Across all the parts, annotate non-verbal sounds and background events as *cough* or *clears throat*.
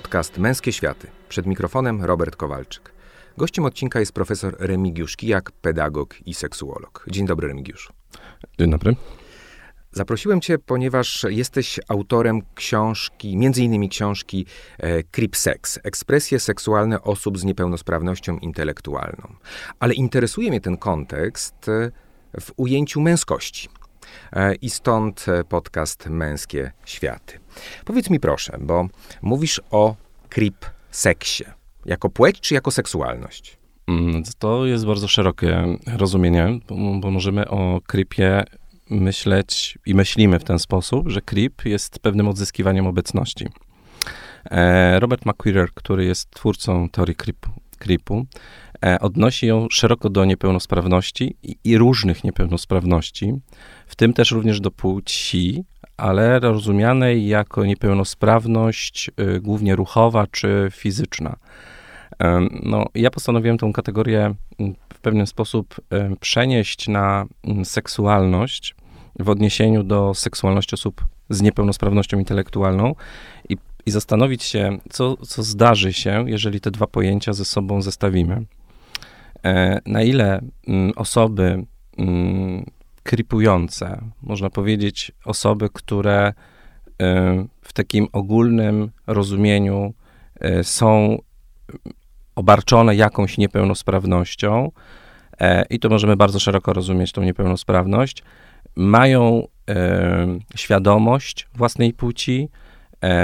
podcast Męskie Światy. Przed mikrofonem Robert Kowalczyk. Gościem odcinka jest profesor Remigiusz Kijak, pedagog i seksuolog. Dzień dobry, Remigiusz. Dzień dobry. Zaprosiłem Cię, ponieważ jesteś autorem książki, między innymi książki e, Creep Sex, ekspresje seksualne osób z niepełnosprawnością intelektualną. Ale interesuje mnie ten kontekst e, w ujęciu męskości. E, I stąd e, podcast Męskie Światy. Powiedz mi proszę, bo mówisz o creep seksie. Jako płeć czy jako seksualność? Mm, To jest bardzo szerokie rozumienie, bo, bo możemy o creepie myśleć i myślimy w ten sposób, że creep jest pewnym odzyskiwaniem obecności. E, Robert McQuarrie, który jest twórcą teorii creepu, creepu odnosi ją szeroko do niepełnosprawności i, i różnych niepełnosprawności, w tym też również do płci, ale rozumianej jako niepełnosprawność y, głównie ruchowa czy fizyczna. Em, No, ja postanowiłem tę kategorię mm, w pewien sposób em, przenieść na mm, seksualność w odniesieniu do seksualności osób z niepełnosprawnością intelektualną i, i zastanowić się, co, co zdarzy się, jeżeli te dwa pojęcia ze sobą zestawimy. E, na ile mm, osoby mm, kripujące, można powiedzieć, osoby, które e, w takim ogólnym rozumieniu e, są obarczone jakąś niepełnosprawnością, i to możemy bardzo szeroko rozumieć tą niepełnosprawność, mają świadomość własnej płci,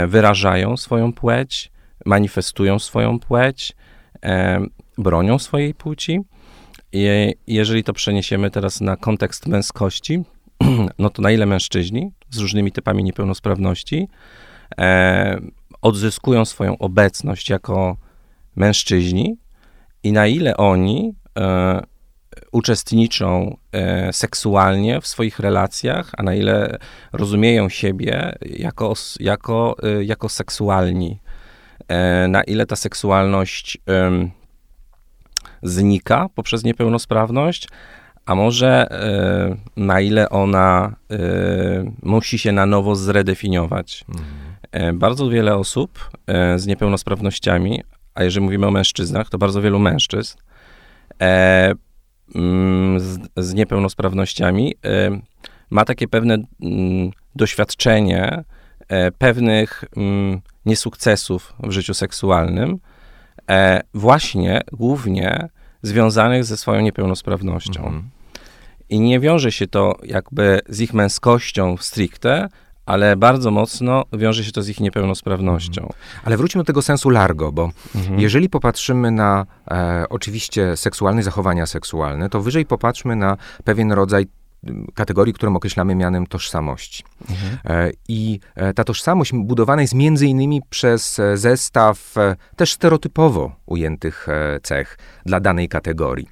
wyrażają swoją płeć, manifestują swoją płeć, bronią swojej płci. I jeżeli to przeniesiemy teraz na kontekst męskości, *clears throat* no to na ile mężczyźni z różnymi typami niepełnosprawności e, odzyskują swoją obecność jako mężczyźni i na ile oni e, uczestniczą e, seksualnie w swoich relacjach, a na ile rozumieją siebie jako, jako, e, jako seksualni. E, na ile ta seksualność znika poprzez niepełnosprawność, a może e, na ile ona e, musi się na nowo zredefiniować. E, Bardzo wiele osób z niepełnosprawnościami, a jeżeli mówimy o mężczyznach, to bardzo wielu mężczyzn mm, z, z niepełnosprawnościami ma takie pewne mm, doświadczenie pewnych mm, niesukcesów w życiu seksualnym, właśnie głównie związanych ze swoją niepełnosprawnością. Mhm. I nie wiąże się to jakby z ich męskością stricte, ale bardzo mocno wiąże się to z ich niepełnosprawnością. Ale wróćmy do tego sensu largo, bo Mhm. jeżeli popatrzymy na e, oczywiście seksualne zachowania seksualne, to wyżej popatrzmy na pewien rodzaj kategorii, którą określamy mianem tożsamości. Mhm. E, I e, ta tożsamość budowana jest między innymi przez e, zestaw też stereotypowo ujętych cech dla danej kategorii.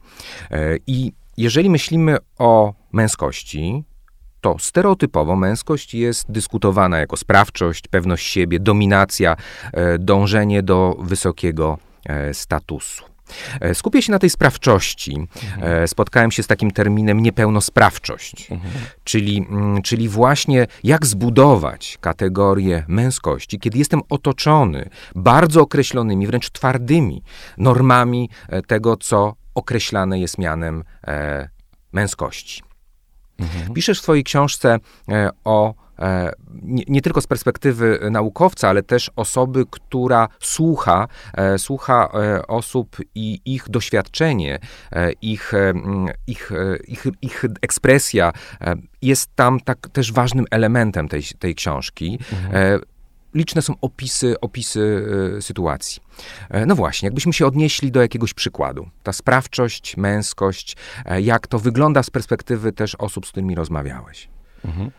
I jeżeli myślimy o męskości, to stereotypowo męskość jest dyskutowana jako sprawczość, pewność siebie, dominacja, dążenie do wysokiego statusu. E, Skupię się na tej sprawczości. E, Spotkałem się z takim terminem niepełnosprawczość, Mhm. czyli, mm, czyli właśnie jak zbudować kategorię męskości, kiedy jestem otoczony bardzo określonymi, wręcz twardymi normami e, tego, co określane jest mianem męskości. Mhm. Piszesz w swojej książce o nie, nie tylko z perspektywy naukowca, ale też osoby, która słucha, e, słucha e, osób i ich doświadczenie, e, ich, e, ich, e, ich, ich ekspresja e, jest tam tak też ważnym elementem tej, tej książki. E, Liczne są opisy, opisy e, sytuacji. E, No właśnie, jakbyśmy się odnieśli do jakiegoś przykładu. Ta sprawczość, męskość, e, jak to wygląda z perspektywy też osób, z którymi rozmawiałeś. Mhm.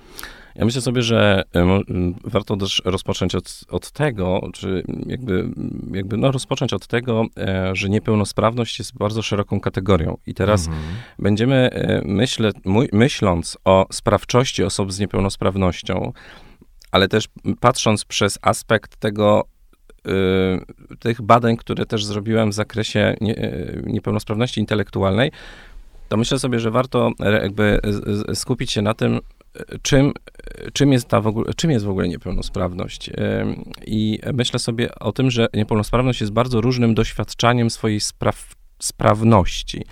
Ja myślę sobie, że e, warto też rozpocząć od, od tego, czy jakby, jakby no rozpocząć od tego, e, że niepełnosprawność jest bardzo szeroką kategorią. I teraz Mhm. będziemy, e, myślę, myśląc o sprawczości osób z niepełnosprawnością, ale też patrząc przez aspekt tego, tych badań, które też zrobiłem w zakresie nie, niepełnosprawności intelektualnej, to myślę sobie, że warto jakby skupić się na tym, czym, czym, jest ta w ogóle, czym jest w ogóle niepełnosprawność. I myślę sobie o tym, że niepełnosprawność jest bardzo różnym doświadczaniem swojej spraw, sprawności.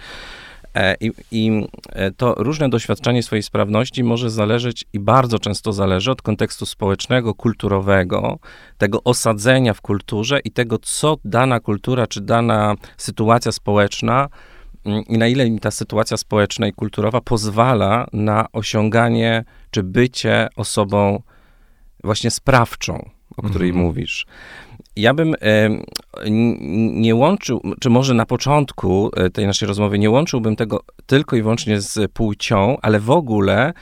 E, I, I, e, to różne doświadczenie swojej sprawności może zależeć i bardzo często zależy od kontekstu społecznego, kulturowego, tego osadzenia w kulturze i tego, co dana kultura czy dana sytuacja społeczna i na ile mi ta sytuacja społeczna i kulturowa pozwala na osiąganie czy bycie osobą właśnie sprawczą, o której mm -hmm. mówisz ja bym nie łączył, czy może na początku e, tej naszej rozmowy nie łączyłbym tego tylko i wyłącznie z płcią, ale w ogóle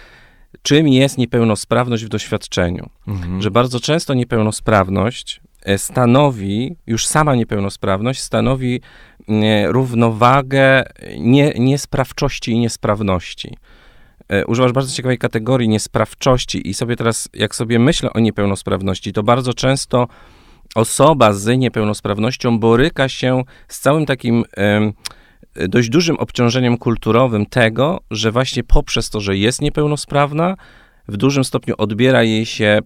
czym jest niepełnosprawność w doświadczeniu. Mhm. Że bardzo często niepełnosprawność stanowi, już sama niepełnosprawność stanowi równowagę nie, niesprawczości i niesprawności. Używasz bardzo ciekawej kategorii niesprawczości i sobie teraz, jak sobie myślę o niepełnosprawności, to bardzo często osoba z niepełnosprawnością boryka się z całym takim dość dużym obciążeniem kulturowym tego, że właśnie poprzez to, że jest niepełnosprawna, w dużym stopniu odbiera jej się e,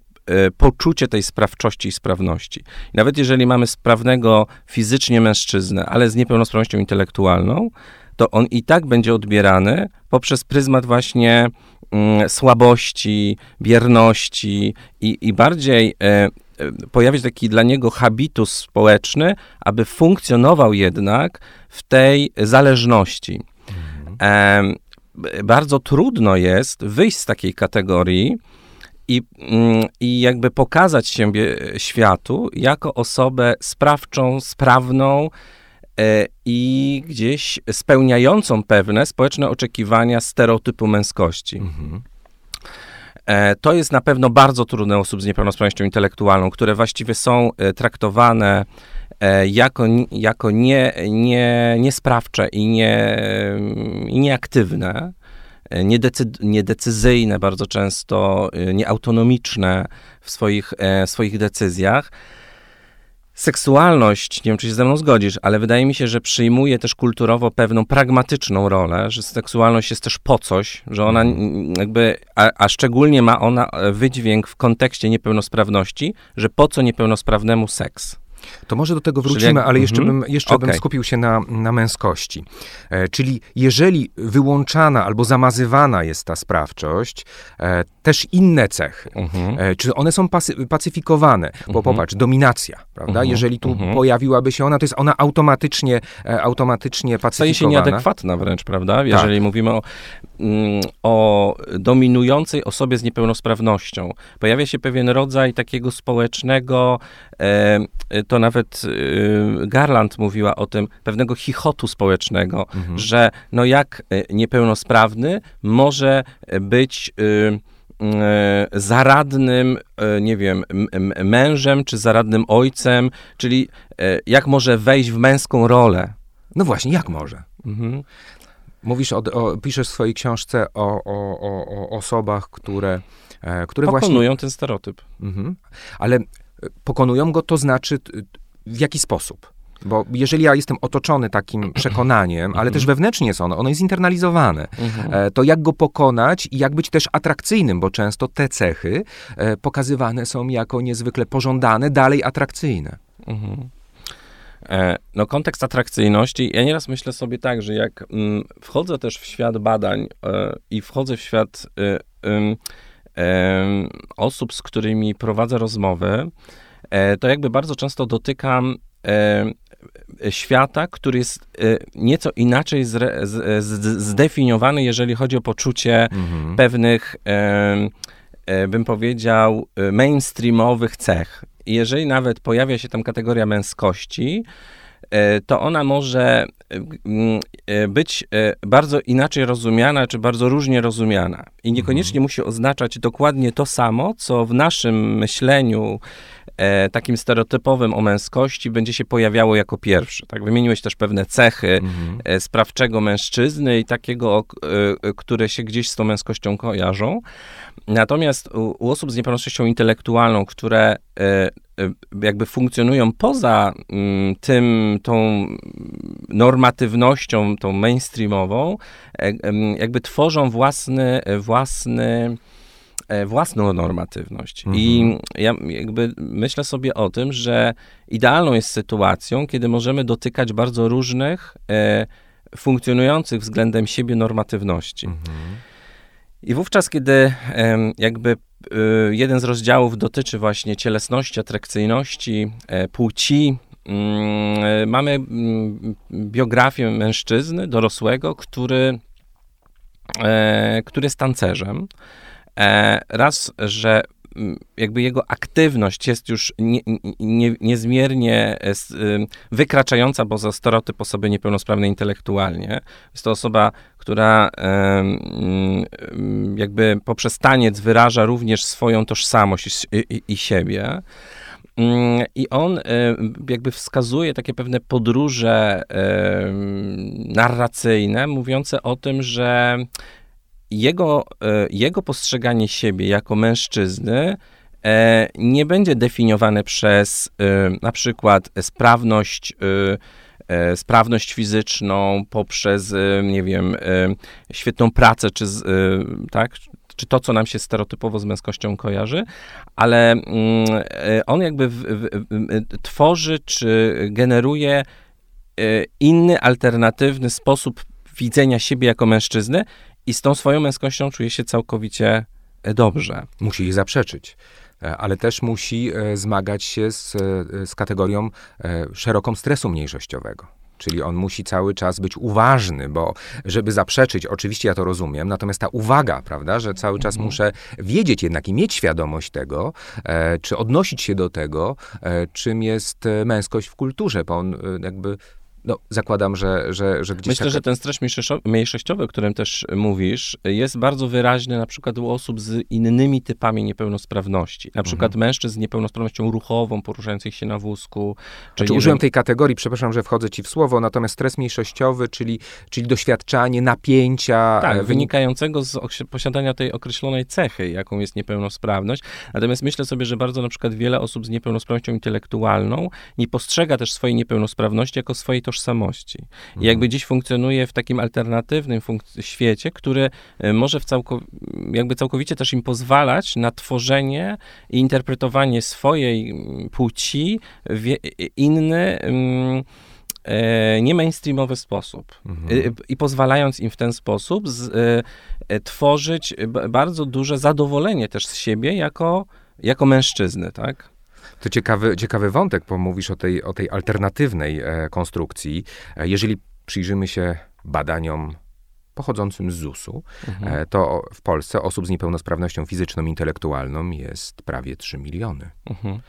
poczucie tej sprawczości i sprawności. I nawet jeżeli mamy sprawnego fizycznie mężczyznę, ale z niepełnosprawnością intelektualną, to on i tak będzie odbierany poprzez pryzmat właśnie mm, słabości, bierności i, i bardziej e, pojawić taki dla niego habitus społeczny, aby funkcjonował jednak w tej zależności. Mhm. bardzo trudno jest wyjść z takiej kategorii i, mm, i jakby pokazać siebie światu jako osobę sprawczą, sprawną, e, i gdzieś spełniającą pewne społeczne oczekiwania stereotypu męskości. Mhm. E, to jest na pewno bardzo trudne osób z niepełnosprawnością intelektualną, które właściwie są e, traktowane e, jako, jako nie, nie, niesprawcze i, nie, i nieaktywne, niedecyzyjne bardzo często, nieautonomiczne w swoich, w swoich decyzjach seksualność, nie wiem, czy się ze mną zgodzisz, ale wydaje mi się, że przyjmuje też kulturowo pewną pragmatyczną rolę, że seksualność jest też po coś, że ona jakby, a, a szczególnie ma ona wydźwięk w kontekście niepełnosprawności, że po co niepełnosprawnemu seks? To może do tego wrócimy, jak, ale jeszcze, mm, bym, jeszcze okay. bym skupił się na, na męskości. E, czyli jeżeli wyłączana albo zamazywana jest ta sprawczość, e, też inne cechy, mm-hmm. e, czy one są pasy, pacyfikowane? Bo mm-hmm. popatrz, dominacja, prawda? Mm-hmm. Jeżeli tu mhm. pojawiłaby się ona, to jest ona automatycznie, e, automatycznie pacyfikowana. Staje się nieadekwatna wręcz, prawda? Tak. Jeżeli tak. mówimy o, o dominującej osobie z niepełnosprawnością. Pojawia się pewien rodzaj takiego społecznego, e, to to nawet y, Garland mówiła o tym, pewnego chichotu społecznego, mhm. że no jak y, niepełnosprawny może być y, zaradnym, nie wiem, mężem czy zaradnym ojcem, czyli jak może wejść w męską rolę. No właśnie, jak może? Mhm. Mówisz, o, o, piszesz w swojej książce o, o, o osobach, które, e, które Pokonują właśnie... ten stereotyp. Mhm. Ale pokonują go, to znaczy w jaki sposób? Bo jeżeli ja jestem otoczony takim *clears throat* przekonaniem, ale też wewnętrznie jest ono, ono jest internalizowane, mhm. e, to jak go pokonać i jak być też atrakcyjnym, bo często te cechy e, pokazywane są jako niezwykle pożądane, dalej atrakcyjne. Mhm. E, no, kontekst atrakcyjności. Ja nieraz myślę sobie tak, że jak mm, wchodzę też w świat badań i wchodzę w świat osób, z którymi prowadzę rozmowy, E, to jakby bardzo często dotykam e, świata, który jest e, nieco inaczej zre, z, z, zdefiniowany, jeżeli chodzi o poczucie mhm. pewnych, bym powiedział, mainstreamowych cech. Jeżeli nawet pojawia się tam kategoria męskości, to ona może być bardzo inaczej rozumiana, czy bardzo różnie rozumiana. I niekoniecznie mhm. musi oznaczać dokładnie to samo, co w naszym myśleniu e, takim stereotypowym o męskości będzie się pojawiało jako pierwsze. Tak, wymieniłeś też pewne cechy mhm. e, sprawczego mężczyzny i takiego, e, które się gdzieś z tą męskością kojarzą. Natomiast u, u osób z niepełnosprawnością intelektualną, które e, e, jakby funkcjonują poza mm, tym, tą normatywnością, tą mainstreamową, e, jakby tworzą własny, własny własną normatywność. Mhm. I ja jakby myślę sobie o tym, że idealną jest sytuacją, kiedy możemy dotykać bardzo różnych e, funkcjonujących względem siebie normatywności. Mhm. I wówczas, kiedy jakby e, jeden z rozdziałów dotyczy właśnie cielesności, atrakcyjności, e, płci, mm, mamy mm, biografię mężczyzny dorosłego, który, e, który jest tancerzem. Raz, że jakby jego aktywność jest już nie, nie, niezmiernie e, wykraczająca poza stereotyp osoby niepełnosprawnej intelektualnie. Jest to osoba, która jakby poprzez taniec wyraża również swoją tożsamość i, i, i siebie. Mm, I on jakby wskazuje takie pewne podróże narracyjne, mówiące o tym, że jego, e, jego postrzeganie siebie jako mężczyzny e, nie będzie definiowane przez e, na przykład sprawność, sprawność fizyczną, poprzez, nie wiem, świetną pracę, czy, tak, czy to, co nam się stereotypowo z męskością kojarzy, ale mm, on jakby tworzy, czy generuje inny, alternatywny sposób widzenia siebie jako mężczyzny, i z tą swoją męskością czuje się całkowicie e, dobrze. Musi jej zaprzeczyć e, ale też musi e, zmagać się z, z kategorią szeroką stresu mniejszościowego. Czyli on musi cały czas być uważny, bo żeby zaprzeczyć, oczywiście ja to rozumiem, natomiast ta uwaga, prawda, że cały czas mhm. muszę wiedzieć jednak i mieć świadomość tego, czy odnosić się do tego, czym jest męskość w kulturze, bo on jakby no, zakładam, że, że, że gdzieś. Myślę, taka... że ten stres mniejszościowy, o którym też mówisz, jest bardzo wyraźny na przykład u osób z innymi typami niepełnosprawności. Na przykład mhm. mężczyzn z niepełnosprawnością ruchową, poruszających się na wózku. Czy znaczy, użyłem tej kategorii, przepraszam, że wchodzę ci w słowo, natomiast stres mniejszościowy, czyli, czyli doświadczanie napięcia. Tak, e, wynikającego z posiadania tej określonej cechy, jaką jest niepełnosprawność. Natomiast myślę sobie, że bardzo na przykład wiele osób z niepełnosprawnością intelektualną nie postrzega też swojej niepełnosprawności jako swojej tożsamości tożsamości. I mhm. jakby dziś funkcjonuje w takim alternatywnym świecie, który e, może w całko jakby całkowicie też im pozwalać na tworzenie i interpretowanie swojej płci w inny mm, e, nie mainstreamowy sposób. Mhm. I, I, pozwalając im w ten sposób z, e, tworzyć bardzo duże zadowolenie też z siebie jako, jako mężczyzny, tak? To ciekawy, ciekawy wątek, bo mówisz o tej, o tej alternatywnej e, konstrukcji. E, jeżeli przyjrzymy się badaniom pochodzącym z ZUS-u, mhm. e, to w Polsce osób z niepełnosprawnością fizyczną, intelektualną jest prawie 3 miliony. Mhm.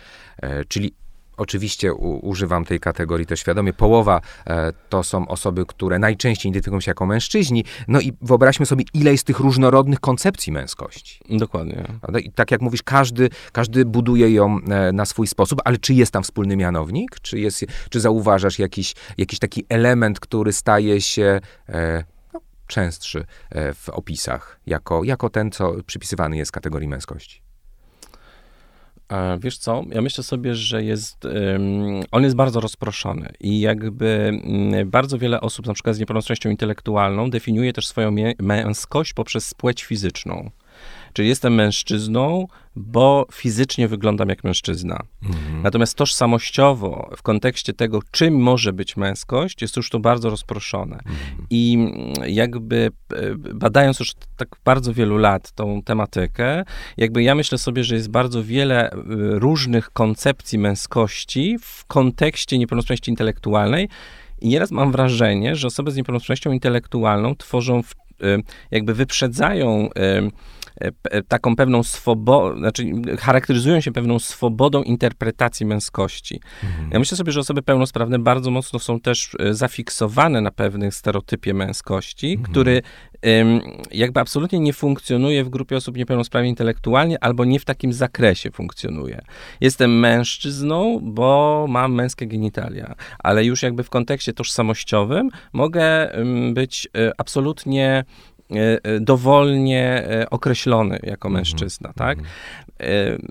Czyli Oczywiście u, używam tej kategorii też świadomie. Połowa e, to są osoby, które najczęściej identyfikują się jako mężczyźni. No i wyobraźmy sobie, ile jest tych różnorodnych koncepcji męskości. Dokładnie. I tak jak mówisz, każdy, każdy buduje ją e, na swój sposób, ale czy jest tam wspólny mianownik? Czy, jest, czy zauważasz jakiś, jakiś taki element, który staje się e, no, częstszy e, w opisach, jako, jako ten, co przypisywany jest kategorii męskości? Wiesz co, ja myślę sobie, że jest, on jest bardzo rozproszony i jakby mm, bardzo wiele osób, na przykład z niepełnosprawnością intelektualną, definiuje też swoją męskość poprzez płeć fizyczną. Czyli jestem mężczyzną, bo fizycznie wyglądam jak mężczyzna. Mhm. Natomiast tożsamościowo, w kontekście tego, czym może być męskość, jest już to bardzo rozproszone. Mhm. I jakby e, badając już tak bardzo wielu lat tą tematykę, jakby ja myślę sobie, że jest bardzo wiele e, różnych koncepcji męskości w kontekście niepełnosprawności intelektualnej. I nieraz mam wrażenie, że osoby z niepełnosprawnością intelektualną tworzą, w, e, jakby wyprzedzają taką pewną swobodę, znaczy charakteryzują się pewną swobodą interpretacji męskości. Mhm. Ja myślę sobie, że osoby pełnosprawne bardzo mocno są też e, zafiksowane na pewnym stereotypie męskości, mhm. który jakby absolutnie nie funkcjonuje w grupie osób niepełnosprawnych intelektualnie, albo nie w takim zakresie funkcjonuje. Jestem mężczyzną, bo mam męskie genitalia, ale już jakby w kontekście tożsamościowym mogę być absolutnie E, e, dowolnie e, określony jako mhm. mężczyzna, tak? Mhm.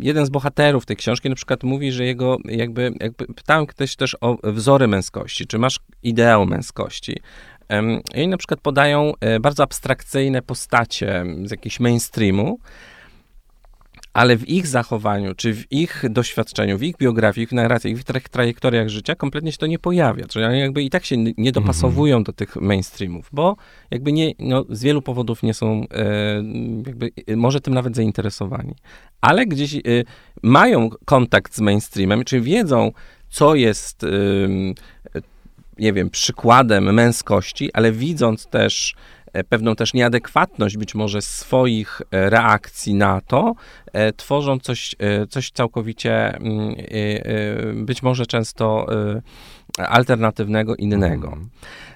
Jeden z bohaterów tej książki na przykład mówi, że jego jakby, jakby pytałem ktoś też o wzory męskości, czy masz ideał męskości? I na przykład podają bardzo abstrakcyjne postacie z jakiegoś mainstreamu, ale w ich zachowaniu, czy w ich doświadczeniu, w ich biografii, w narracjach, w ich trajektoriach życia kompletnie się to nie pojawia. Czyli oni jakby i tak się nie dopasowują do tych mainstreamów, bo jakby nie, no, z wielu powodów nie są e, jakby e, może tym nawet zainteresowani. Ale gdzieś e, mają kontakt z mainstreamem, czyli wiedzą, co jest, e, nie wiem, przykładem męskości, ale widząc też pewną też nieadekwatność być może swoich e, reakcji na to, e, tworzą coś, coś całkowicie mm, być może często alternatywnego, innego. Mhm.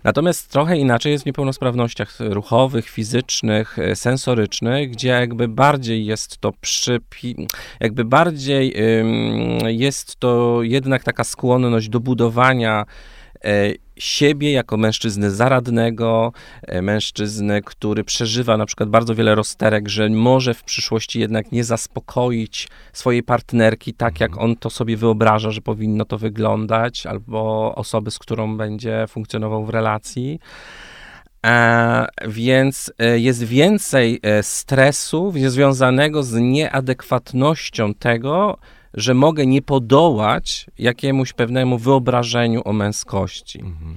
Natomiast trochę inaczej jest w niepełnosprawnościach ruchowych, fizycznych, sensorycznych, gdzie jakby bardziej jest to przypi... jakby bardziej jest to jednak taka skłonność do budowania E, siebie jako mężczyzny zaradnego, e, mężczyzny, który przeżywa na przykład bardzo wiele rozterek, że może w przyszłości jednak nie zaspokoić swojej partnerki tak, jak mhm. on to sobie wyobraża, że powinno to wyglądać, albo osoby, z którą będzie funkcjonował w relacji. E, więc e, jest więcej stresu związanego z nieadekwatnością tego, że mogę nie podołać jakiemuś pewnemu wyobrażeniu o męskości. Mhm.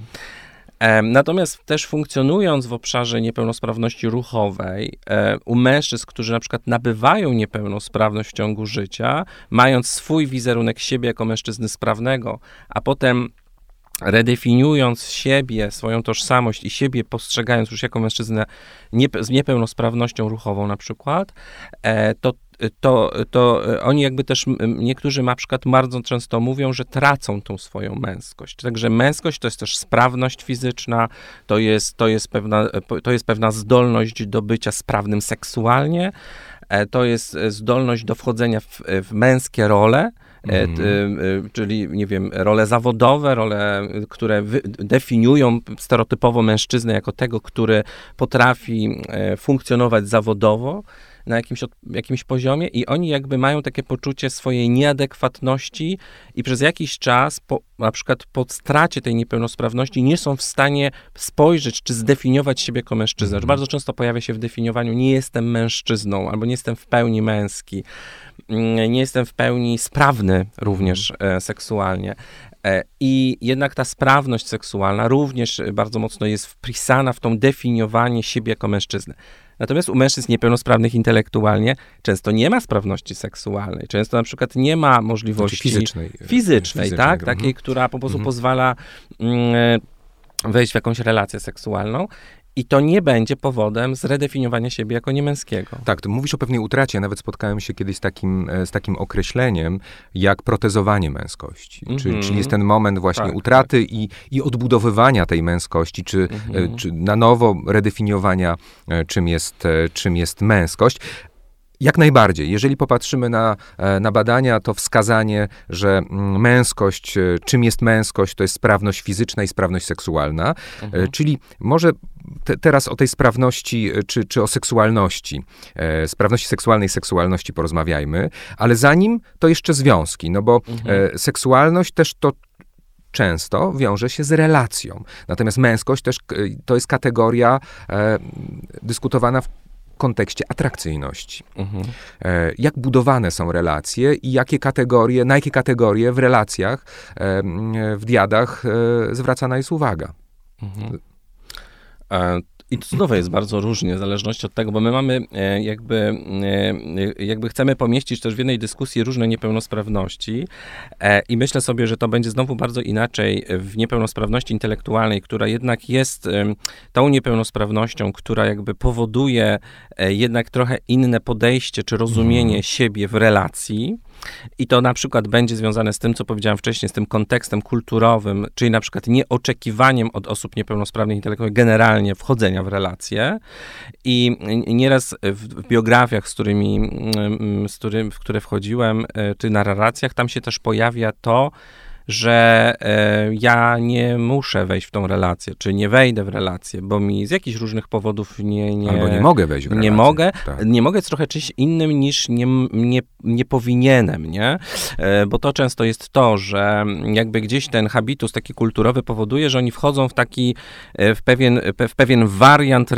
Natomiast też funkcjonując w obszarze niepełnosprawności ruchowej, u mężczyzn, którzy na przykład nabywają niepełnosprawność w ciągu życia, mając swój wizerunek siebie jako mężczyzny sprawnego, a potem redefiniując siebie, swoją tożsamość i siebie postrzegając już jako mężczyznę z niepełnosprawnością ruchową na przykład, e, to to, to oni jakby też, niektórzy na przykład bardzo często mówią, że tracą tą swoją męskość. Także męskość to jest też sprawność fizyczna, to jest, to jest, pewna, to jest pewna zdolność do bycia sprawnym seksualnie, e, to jest zdolność do wchodzenia w, w męskie role, Mm. czyli, nie wiem, role zawodowe, role, które definiują stereotypowo mężczyznę jako tego, który potrafi funkcjonować zawodowo na jakimś, jakimś poziomie i oni jakby mają takie poczucie swojej nieadekwatności i przez jakiś czas, po, na przykład po stracie tej niepełnosprawności, nie są w stanie spojrzeć czy zdefiniować siebie jako mężczyznę. Mm. Bardzo często pojawia się w definiowaniu nie jestem mężczyzną albo nie jestem w pełni męski, nie jestem w pełni sprawny również mhm. e, seksualnie. E, I jednak ta sprawność seksualna również bardzo mocno jest wpisana w tą definiowanie siebie jako mężczyzny. Natomiast u mężczyzn niepełnosprawnych intelektualnie często nie ma sprawności seksualnej. Często na przykład nie ma możliwości znaczy fizycznej, fizycznej tak? Takiej, mhm. która po prostu mhm. pozwala mm, wejść w jakąś relację seksualną. I to nie będzie powodem zredefiniowania siebie jako niemęskiego. Tak, ty mówisz o pewnej utracie. Nawet spotkałem się kiedyś z takim, e, z takim określeniem, jak protezowanie męskości. Mm -hmm. czyli, czyli jest ten moment właśnie tak, utraty tak. I, i odbudowywania tej męskości, czy, mm -hmm. czy na nowo redefiniowania, e, czym jest, czym jest męskość. Jak najbardziej. Jeżeli popatrzymy na, e, na badania, to wskazanie, że mm, męskość, e, czym jest męskość, to jest sprawność fizyczna i sprawność seksualna. E, mhm. Czyli może te, teraz o tej sprawności, czy, czy o seksualności, sprawności seksualnej, seksualności porozmawiajmy, ale zanim to jeszcze związki, no bo mhm. seksualność też to często wiąże się z relacją. Natomiast męskość też to jest kategoria e, dyskutowana w kontekście atrakcyjności. Mhm. E, jak budowane są relacje i jakie kategorie, na jakie kategorie w relacjach, e, w diadach e, zwracana jest uwaga. Mhm. I to jest bardzo różnie, w zależności od tego, bo my mamy e, jakby, e, jakby chcemy pomieścić też w jednej dyskusji różne niepełnosprawności e, i myślę sobie, że to będzie znowu bardzo inaczej w niepełnosprawności intelektualnej, która jednak jest tą niepełnosprawnością, która jakby powoduje jednak trochę inne podejście czy rozumienie mhm. siebie w relacji. I to na przykład będzie związane z tym, co powiedziałem wcześniej, z tym kontekstem kulturowym, czyli na przykład nieoczekiwaniem od osób niepełnosprawnych intelektualnie generalnie wchodzenia w relacje. I nieraz w, biografiach, z którymi, mm, z którym, w które wchodziłem, e, czy na narracjach, tam się też pojawia to, że e, ja nie muszę wejść w tą relację, czy nie wejdę w relację, bo mi z jakichś różnych powodów nie... nie Albo nie mogę wejść w relację. Nie mogę. Tak. Nie mogę jest trochę czymś innym niż nie, nie, nie powinienem, nie? E, bo to często jest to, że jakby gdzieś ten habitus taki kulturowy powoduje, że oni wchodzą w taki, e, w pewien, w pewien wariant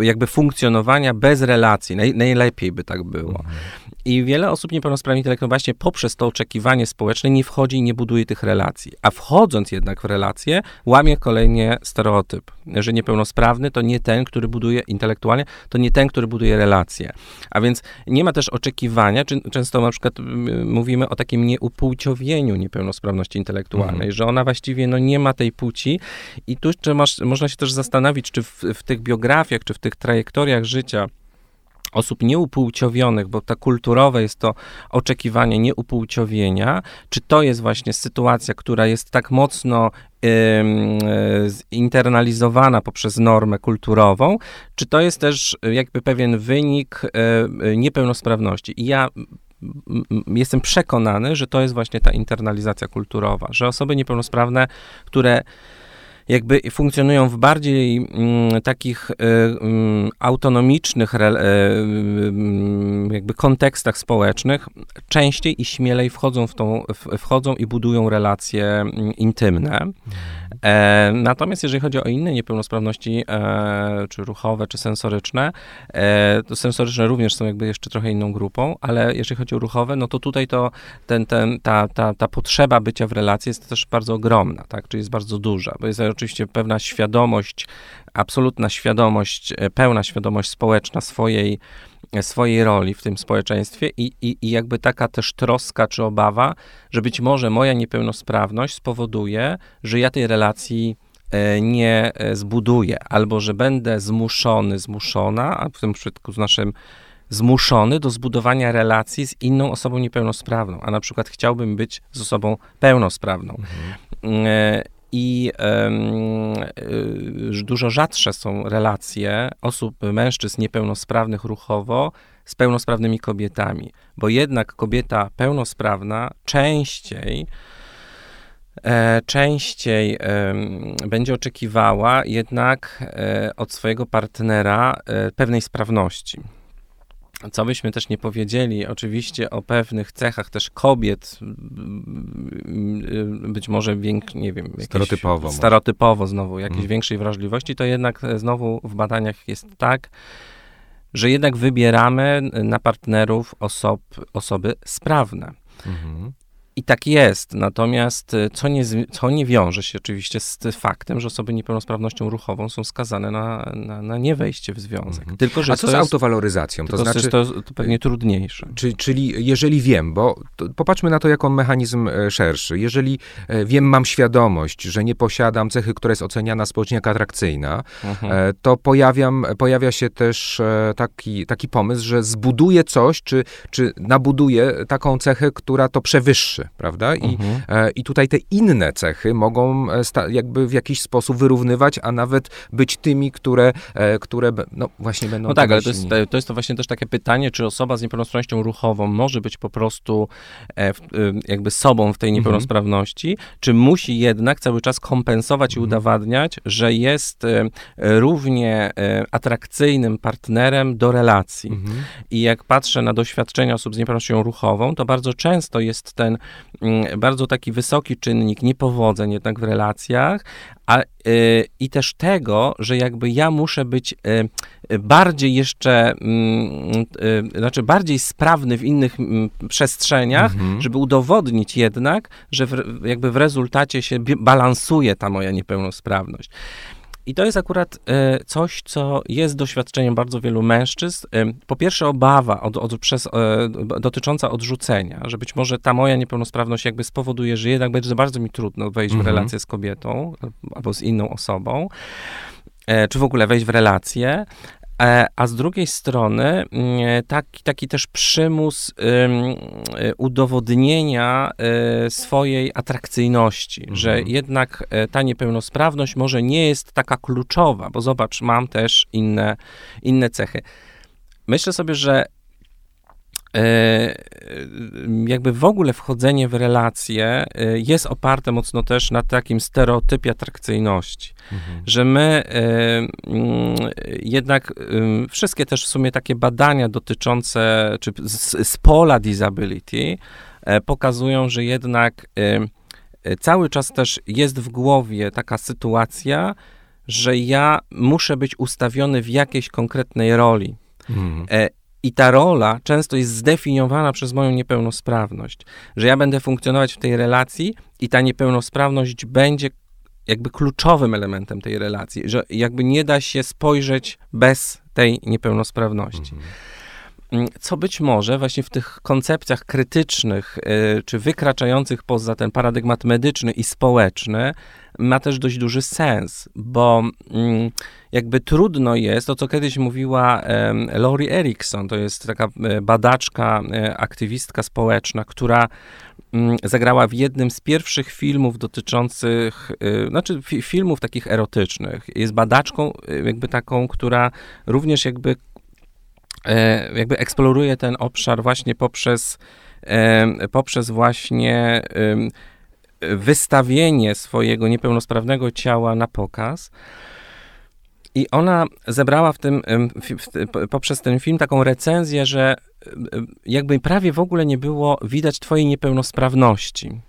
jakby funkcjonowania bez relacji. Naj, najlepiej by tak było. I wiele osób niepełnosprawnych intelektualnie właśnie poprzez to oczekiwanie społeczne nie wchodzi i nie buduje tych relacji. A wchodząc jednak w relacje, łamie kolejnie stereotyp, że niepełnosprawny to nie ten, który buduje intelektualnie, to nie ten, który buduje relacje. A więc nie ma też oczekiwania, czy często na przykład mówimy o takim nieupłciowieniu niepełnosprawności intelektualnej, mhm. że ona właściwie no, nie ma tej płci i tu jeszcze masz, można się też zastanowić, czy w, w tych biografiach, czy w tych trajektoriach życia osób nieupłciowionych, bo ta kulturowe jest to oczekiwanie nieupłciowienia, czy to jest właśnie sytuacja, która jest tak mocno zinternalizowana poprzez normę kulturową, czy to jest też jakby pewien wynik y, niepełnosprawności. I ja jestem przekonany, że to jest właśnie ta internalizacja kulturowa, że osoby niepełnosprawne, które jakby funkcjonują w bardziej mm, takich y, y, autonomicznych y, jakby kontekstach społecznych, częściej i śmielej wchodzą w tą, w, wchodzą i budują relacje mm, intymne. E, natomiast jeżeli chodzi o inne niepełnosprawności, e, czy ruchowe, czy sensoryczne, e, to sensoryczne również są jakby jeszcze trochę inną grupą, ale jeżeli chodzi o ruchowe, no to tutaj to ten, ten, ta, ta, ta potrzeba bycia w relacji jest też bardzo ogromna, tak, czyli jest bardzo duża, bo jest oczywiście pewna świadomość, absolutna świadomość, e, pełna świadomość społeczna swojej, e, swojej roli w tym społeczeństwie i, i, i jakby taka też troska czy obawa, że być może moja niepełnosprawność spowoduje, że ja tej relacji e, nie zbuduję, albo że będę zmuszony, zmuszona, a w tym przypadku z naszym zmuszony do zbudowania relacji z inną osobą niepełnosprawną, a na przykład chciałbym być z osobą pełnosprawną. Mhm i y, dużo rzadsze są relacje osób, mężczyzn niepełnosprawnych ruchowo z pełnosprawnymi kobietami, bo jednak kobieta pełnosprawna częściej e, częściej będzie oczekiwała jednak e, od swojego partnera e, pewnej sprawności co byśmy też nie powiedzieli, oczywiście o pewnych cechach też kobiet, być może więk, nie wiem, jakieś, stereotypowo, stereotypowo znowu, jakiejś hmm. większej wrażliwości, to jednak znowu w badaniach jest tak, że jednak wybieramy na partnerów osob, osoby sprawne. Mhm. I tak jest, natomiast y, co nie, co nie wiąże się oczywiście z faktem, że osoby niepełnosprawnością ruchową są skazane na, na, na niewejście w związek. Mhm. Tylko, że A co z jest, autowaloryzacją? To znaczy, to, to pewnie trudniejsze. Czy, czyli jeżeli wiem, bo popatrzmy na to jako mechanizm e, szerszy. Jeżeli e, wiem, mam świadomość, że nie posiadam cechy, która jest oceniana społecznie jako atrakcyjna, mhm. E, to pojawiam, pojawia się też taki, taki pomysł, że zbuduję coś, czy, czy nabuduję taką cechę, która to przewyższy prawda? I, mhm. e, I tutaj te inne cechy mogą e, jakby w jakiś sposób wyrównywać, a nawet być tymi, które, e, które no właśnie będą... No tak, ale to jest, to jest to właśnie też takie pytanie, czy osoba z niepełnosprawnością ruchową może być po prostu e, jakby sobą w tej mhm. niepełnosprawności, mhm. czy musi jednak cały czas kompensować mhm. i udowadniać, że jest równie atrakcyjnym partnerem do relacji. Mhm. I jak patrzę na doświadczenia osób z niepełnosprawnością ruchową, to bardzo często jest ten bardzo taki wysoki czynnik niepowodzeń jednak w relacjach, a, y, i też tego, że jakby ja muszę być y, bardziej jeszcze, y, znaczy bardziej sprawny w innych mm, przestrzeniach, mhm. żeby udowodnić jednak, że w, jakby w rezultacie się balansuje ta moja niepełnosprawność. I to jest akurat e, coś, co jest doświadczeniem bardzo wielu mężczyzn. E, po pierwsze, obawa od, od, przez, e, dotycząca odrzucenia, że być może ta moja niepełnosprawność jakby spowoduje, że jednak będzie bardzo mi trudno wejść mhm. w relację z kobietą albo z inną osobą czy w ogóle wejść w relacje, a z drugiej strony mm, taki, taki też przymus y, udowodnienia swojej atrakcyjności, mhm. że jednak e, ta niepełnosprawność może nie jest taka kluczowa, bo zobacz, mam też inne, inne cechy. Myślę sobie, że jakby w ogóle wchodzenie w relacje jest oparte mocno też na takim stereotypie atrakcyjności, mhm. że my mm, jednak wszystkie też w sumie takie badania dotyczące, czy z, z pola disability pokazują, że jednak cały czas też jest w głowie taka sytuacja, że ja muszę być ustawiony w jakiejś konkretnej roli. Mhm. I ta rola często jest zdefiniowana przez moją niepełnosprawność, że ja będę funkcjonować w tej relacji i ta niepełnosprawność będzie jakby kluczowym elementem tej relacji, że jakby nie da się spojrzeć bez tej niepełnosprawności. Mhm. Mm, co być może właśnie w tych koncepcjach krytycznych, y, czy wykraczających poza ten paradygmat medyczny i społeczny, ma też dość duży sens, bo mm, jakby trudno jest, to co kiedyś mówiła Laurie Erickson, to jest taka e, badaczka, e, aktywistka społeczna, która mm, zagrała w jednym z pierwszych filmów dotyczących, e, znaczy filmów takich erotycznych. Jest badaczką jakby taką, która również jakby jakby eksploruje ten obszar właśnie poprzez poprzez właśnie wystawienie swojego niepełnosprawnego ciała na pokaz. I ona zebrała w tym, poprzez ten film taką recenzję, że jakby prawie w ogóle nie było widać Twojej niepełnosprawności.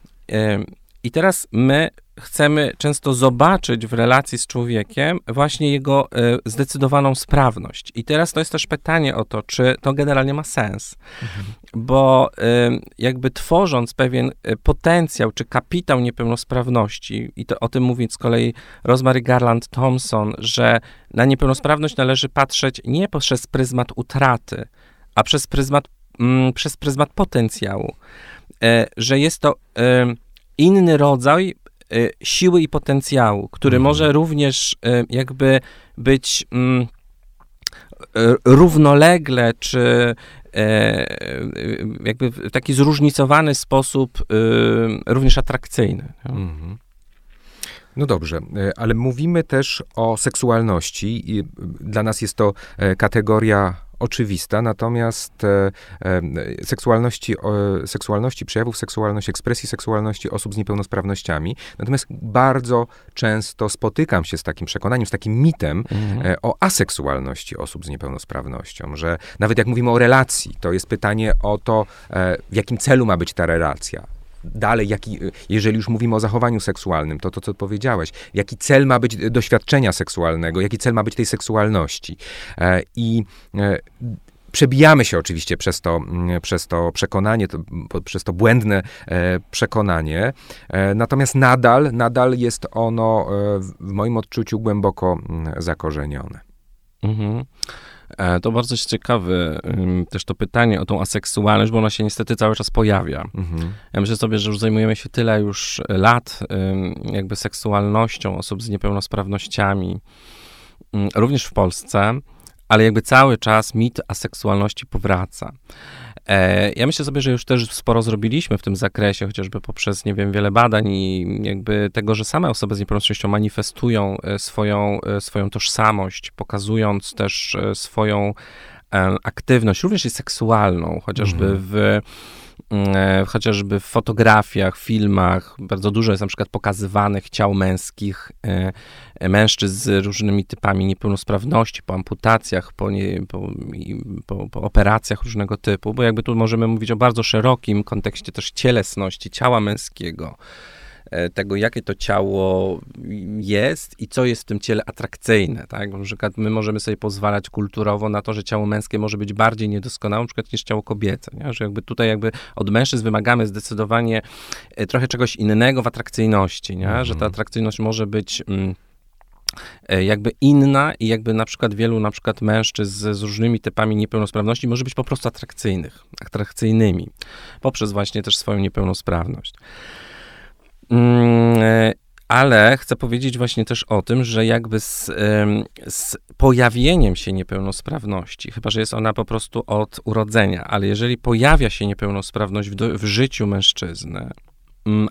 I teraz my chcemy często zobaczyć w relacji z człowiekiem właśnie jego y, zdecydowaną sprawność. I teraz to jest też pytanie o to, czy to generalnie ma sens. Mhm. Bo y, jakby tworząc pewien e, potencjał czy kapitał niepełnosprawności, i to o tym mówi z kolei Rosemary Garland Thompson, że na niepełnosprawność należy patrzeć nie przez pryzmat utraty, a przez pryzmat, mm, przez pryzmat potencjału. Że jest to inny rodzaj y, siły i potencjału, który mhm. może również y, jakby być mm, y, równolegle, czy jakby w taki zróżnicowany sposób również atrakcyjny. Mhm. No dobrze, ale mówimy też o seksualności i dla nas jest to kategoria oczywista, natomiast e, e, seksualności, e, seksualności przejawów seksualności, ekspresji seksualności osób z niepełnosprawnościami. Natomiast bardzo często spotykam się z takim przekonaniem, z takim mitem mhm. o aseksualności osób z niepełnosprawnością, że nawet jak mówimy o relacji, to jest pytanie o to, w jakim celu ma być ta relacja dalej, jaki, jeżeli już mówimy o zachowaniu seksualnym, to to, co powiedziałeś, jaki cel ma być doświadczenia seksualnego, jaki cel ma być tej seksualności. E, I e, przebijamy się oczywiście przez to, mm, przez to przekonanie, to, przez to błędne e, przekonanie, natomiast nadal, nadal jest ono w moim odczuciu głęboko mm, zakorzenione. Mhm. E, to bardzo ciekawe też to pytanie o tą aseksualność, bo ona się niestety cały czas pojawia. Mhm. Ja myślę sobie, że już zajmujemy się tyle już lat jakby seksualnością osób z niepełnosprawnościami, również w Polsce, ale jakby cały czas mit aseksualności powraca. E, ja myślę sobie, że już też sporo zrobiliśmy w tym zakresie, chociażby poprzez, nie wiem, wiele badań i jakby tego, że same osoby z niepełnosprawnością manifestują e, swoją, e, swoją tożsamość, pokazując też swoją aktywność, również i seksualną, chociażby mhm. w chociażby w fotografiach, filmach, bardzo dużo jest na przykład pokazywanych ciał męskich, e, e, mężczyzn z różnymi typami niepełnosprawności, po amputacjach, po, nie, po, po, po operacjach różnego typu, bo jakby tu możemy mówić o bardzo szerokim kontekście też cielesności, ciała męskiego, E, tego, jakie to ciało jest i co jest w tym ciele atrakcyjne, tak? Na przykład my możemy sobie pozwalać kulturowo na to, że ciało męskie może być bardziej niedoskonałe, na przykład niż ciało kobiece, nie? Że jakby tutaj jakby od mężczyzn wymagamy zdecydowanie e, trochę czegoś innego w atrakcyjności, nie? Mhm. Że ta atrakcyjność może być... Mm, e, jakby inna i jakby na przykład wielu na przykład mężczyzn z, z, różnymi typami niepełnosprawności może być po prostu atrakcyjnych, atrakcyjnymi poprzez właśnie też swoją niepełnosprawność. Mm, e, ale chcę powiedzieć właśnie też o tym, że jakby z, z, pojawieniem się niepełnosprawności, chyba że jest ona po prostu od urodzenia, ale jeżeli pojawia się niepełnosprawność w, w życiu mężczyzny,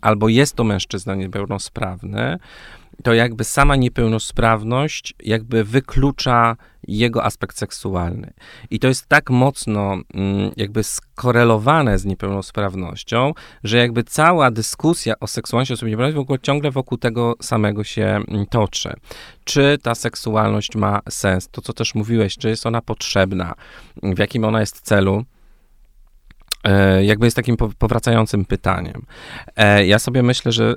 albo jest to mężczyzna niepełnosprawny, to jakby sama niepełnosprawność jakby wyklucza jego aspekt seksualny. I to jest tak mocno mm, jakby skorelowane z niepełnosprawnością, że jakby cała dyskusja o seksualności osób niepełnosprawnych w ogóle ciągle wokół tego samego się mm, toczy. Czy ta seksualność ma sens? To, co też mówiłeś, czy jest ona potrzebna? W jakim ona jest celu? E, jakby jest takim powracającym pytaniem. E, ja sobie myślę, że,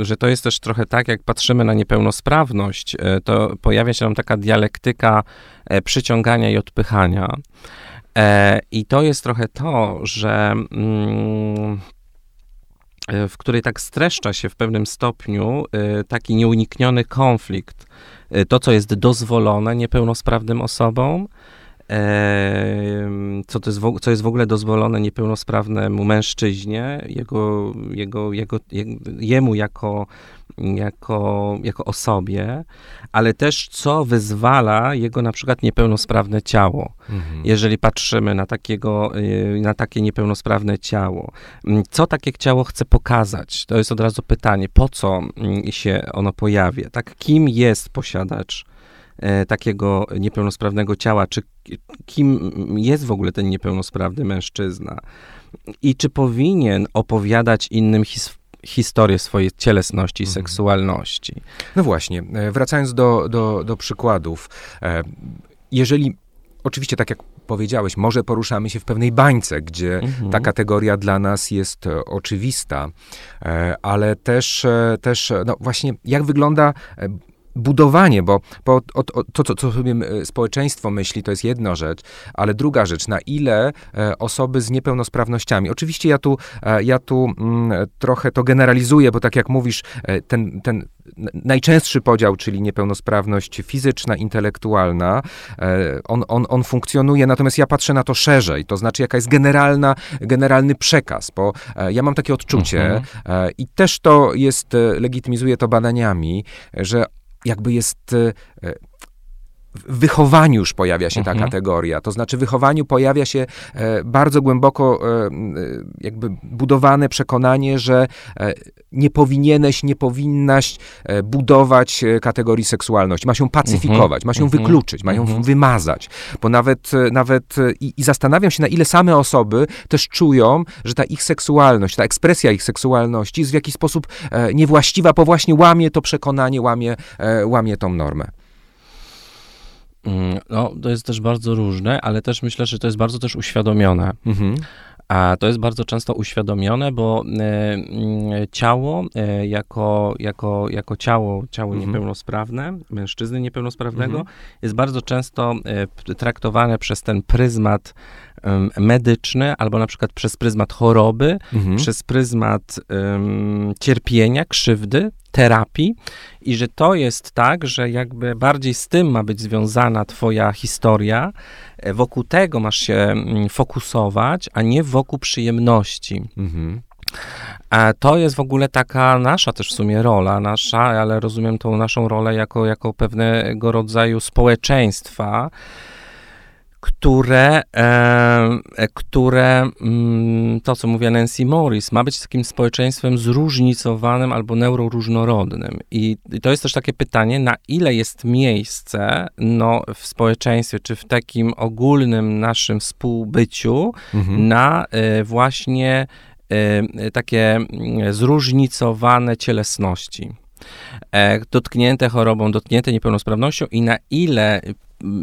e, że to jest też trochę tak, jak patrzymy na niepełnosprawność, to pojawia się nam taka dialektyka przyciągania i odpychania. I to jest trochę to, że mm, w której tak streszcza się w pewnym stopniu taki nieunikniony konflikt. To, co jest dozwolone niepełnosprawnym osobom, co, to jest w, co jest w ogóle dozwolone niepełnosprawnemu mężczyźnie, jego, jego, jego, jemu jako, jako, jako osobie, ale też co wyzwala jego na przykład niepełnosprawne ciało. Mhm. Jeżeli patrzymy na, takiego, y, na takie niepełnosprawne ciało, mm, co takie ciało chce pokazać? To jest od razu pytanie, po co mm, się ono pojawia? Tak, kim jest posiadacz takiego niepełnosprawnego ciała, czy kim jest w ogóle ten niepełnosprawny mężczyzna i czy powinien opowiadać innym his historię swojej cielesności i mhm. seksualności. No właśnie, e, wracając do, do, do przykładów. E, jeżeli Oczywiście, tak jak powiedziałeś, może poruszamy się w pewnej bańce, gdzie mhm. ta kategoria dla nas jest oczywista, ale też, też no właśnie, jak wygląda budowanie, bo, bo o, o, to, co, co sobie społeczeństwo myśli, to jest jedna rzecz, ale druga rzecz, na ile e, osoby z niepełnosprawnościami, oczywiście ja tu, e, ja tu m, mm, trochę to generalizuję, bo tak jak mówisz, e, ten, ten najczęstszy podział, czyli niepełnosprawność fizyczna, intelektualna, e, on, on, on funkcjonuje, natomiast ja patrzę na to szerzej, to znaczy jaka jest generalna, generalny przekaz, bo e, ja mam takie odczucie mhm. E, i też to jest, legitymizuje to badaniami, że jakby jest w wychowaniu już pojawia się ta mhm. kategoria. To znaczy, w wychowaniu pojawia się e, bardzo głęboko e, e, jakby budowane przekonanie, że e, nie powinieneś, nie powinnaś e, budować e, kategorii seksualności. Ma się pacyfikować, ma się mhm. wykluczyć, ma ją mhm. wymazać. Bo nawet, nawet i, i zastanawiam się, na ile same osoby też czują, że ta ich seksualność, ta ekspresja ich seksualności jest w jakiś sposób niewłaściwa, bo właśnie łamie to przekonanie, łamie, łamie tą normę. Mm, no, to jest też bardzo różne, ale też myślę, że to jest bardzo też uświadomione. Mhm. A to jest bardzo często uświadomione, bo e, mm, ciało e, jako, jako, jako ciało, ciało mhm. niepełnosprawne, mężczyzny niepełnosprawnego, mhm. jest bardzo często e, traktowane przez ten pryzmat medyczny, albo na przykład przez pryzmat choroby, mhm. przez pryzmat um, cierpienia, krzywdy, terapii i że to jest tak, że jakby bardziej z tym ma być związana twoja historia, e, wokół tego masz się mm, fokusować, a nie wokół przyjemności. Mhm. A to jest w ogóle taka nasza też w sumie rola, nasza, ale rozumiem tą naszą rolę jako, jako pewnego rodzaju społeczeństwa, które, e, które mm, to, co mówiła Nancy Morris, ma być takim społeczeństwem zróżnicowanym albo neuroróżnorodnym. I, I, to jest też takie pytanie, na ile jest miejsce no, w społeczeństwie, czy w takim ogólnym naszym współbyciu mhm. na e, właśnie e, takie mm, zróżnicowane cielesności e, dotknięte chorobą, dotknięte niepełnosprawnością i na ile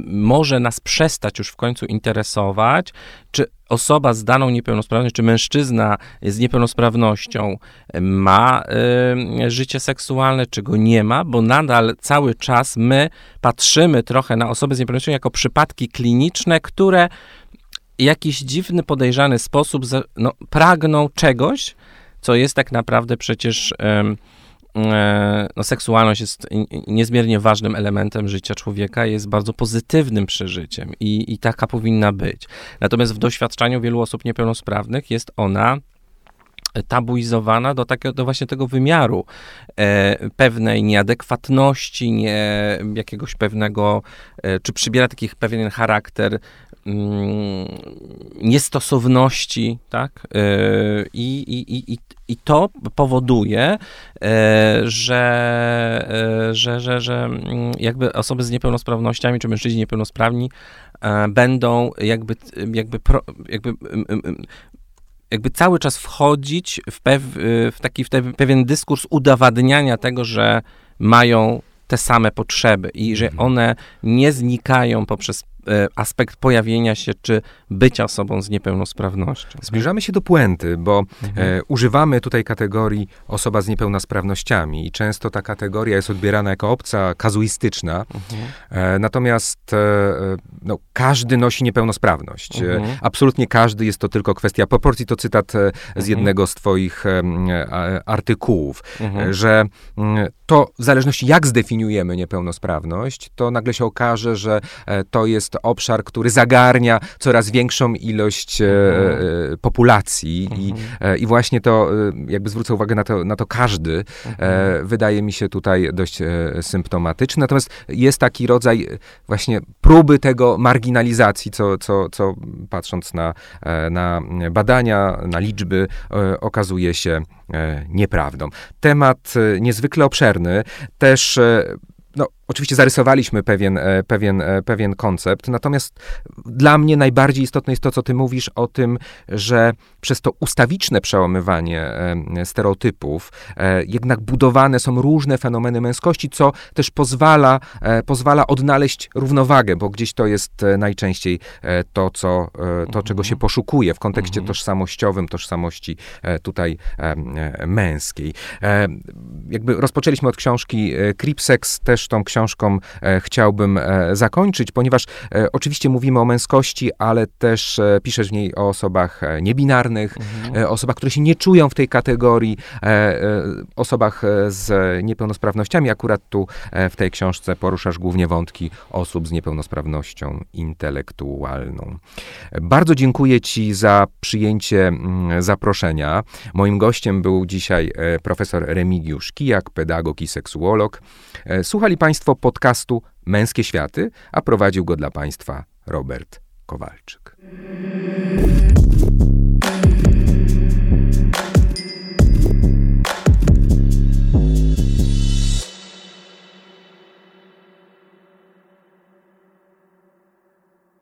może nas przestać już w końcu interesować, czy osoba z daną niepełnosprawnością, czy mężczyzna z niepełnosprawnością ma y, życie seksualne, czy go nie ma, bo nadal cały czas my patrzymy trochę na osoby z niepełnosprawnością jako przypadki kliniczne, które w jakiś dziwny, podejrzany sposób no, pragną czegoś, co jest tak naprawdę przecież. Y, no, seksualność jest niezmiernie ważnym elementem życia człowieka, jest bardzo pozytywnym przeżyciem i, i taka powinna być. Natomiast w doświadczeniu wielu osób niepełnosprawnych jest ona tabuizowana do, takiego, do właśnie tego wymiaru e, pewnej nieadekwatności, nie, jakiegoś pewnego, e, czy przybiera taki pewien charakter mm, niestosowności, tak? E, I, i, i, i to powoduje, e, że, e, że, że, że mm, jakby osoby z niepełnosprawnościami, czy mężczyźni niepełnosprawni będą jakby, jakby, pro, jakby jakby cały czas wchodzić w, pew, w taki w pewien dyskurs udowadniania tego, że mają te same potrzeby i że mhm. one nie znikają poprzez aspekt pojawienia się czy bycia osobą z niepełnosprawnością. Zbliżamy się do puenty, bo mhm. e, używamy tutaj kategorii osoba z niepełnosprawnościami i często ta kategoria jest odbierana jako obca kazuistyczna, mhm. e, natomiast e, no, każdy nosi niepełnosprawność. E, mhm. absolutnie każdy, jest to tylko kwestia proporcji. To cytat e, z mhm. jednego z twoich artykułów, mhm. że mm, to w zależności jak zdefiniujemy niepełnosprawność, to nagle się okaże, że to jest obszar, który zagarnia coraz większą ilość e, mhm. e, populacji i, mhm. e, i właśnie to, jakby zwrócę uwagę na to, na to każdy, mhm. wydaje mi się tutaj dość symptomatyczny. Natomiast jest taki rodzaj właśnie próby tego marginalizacji, co, co, co patrząc na, na badania, na liczby, okazuje się nieprawdą. Temat niezwykle obszerny, też Oczywiście zarysowaliśmy pewien, e, pewien, e, pewien koncept, natomiast dla mnie najbardziej istotne jest to, co ty mówisz o tym, że przez to ustawiczne przełamywanie e, stereotypów jednak budowane są różne fenomeny męskości, co też pozwala, pozwala odnaleźć równowagę, bo gdzieś to jest najczęściej to, co, to czego się mhm. poszukuje w kontekście mhm. tożsamościowym, tożsamości tutaj męskiej. Jakby rozpoczęliśmy od książki Kripsex, też tą książkę książką e, chciałbym e, zakończyć, ponieważ e, oczywiście mówimy o męskości, ale też piszesz w niej o osobach niebinarnych, mhm. osobach, które się nie czują w tej kategorii, osobach z niepełnosprawnościami. Akurat tu w tej książce poruszasz głównie wątki osób z niepełnosprawnością intelektualną. Bardzo dziękuję Ci za przyjęcie zaproszenia. Moim gościem był dzisiaj profesor Remigiusz Kijak, pedagog i seksuolog. Słuchali Państwo Państwo podcastu Męskie Światy, a prowadził go dla Państwa Robert Kowalczyk.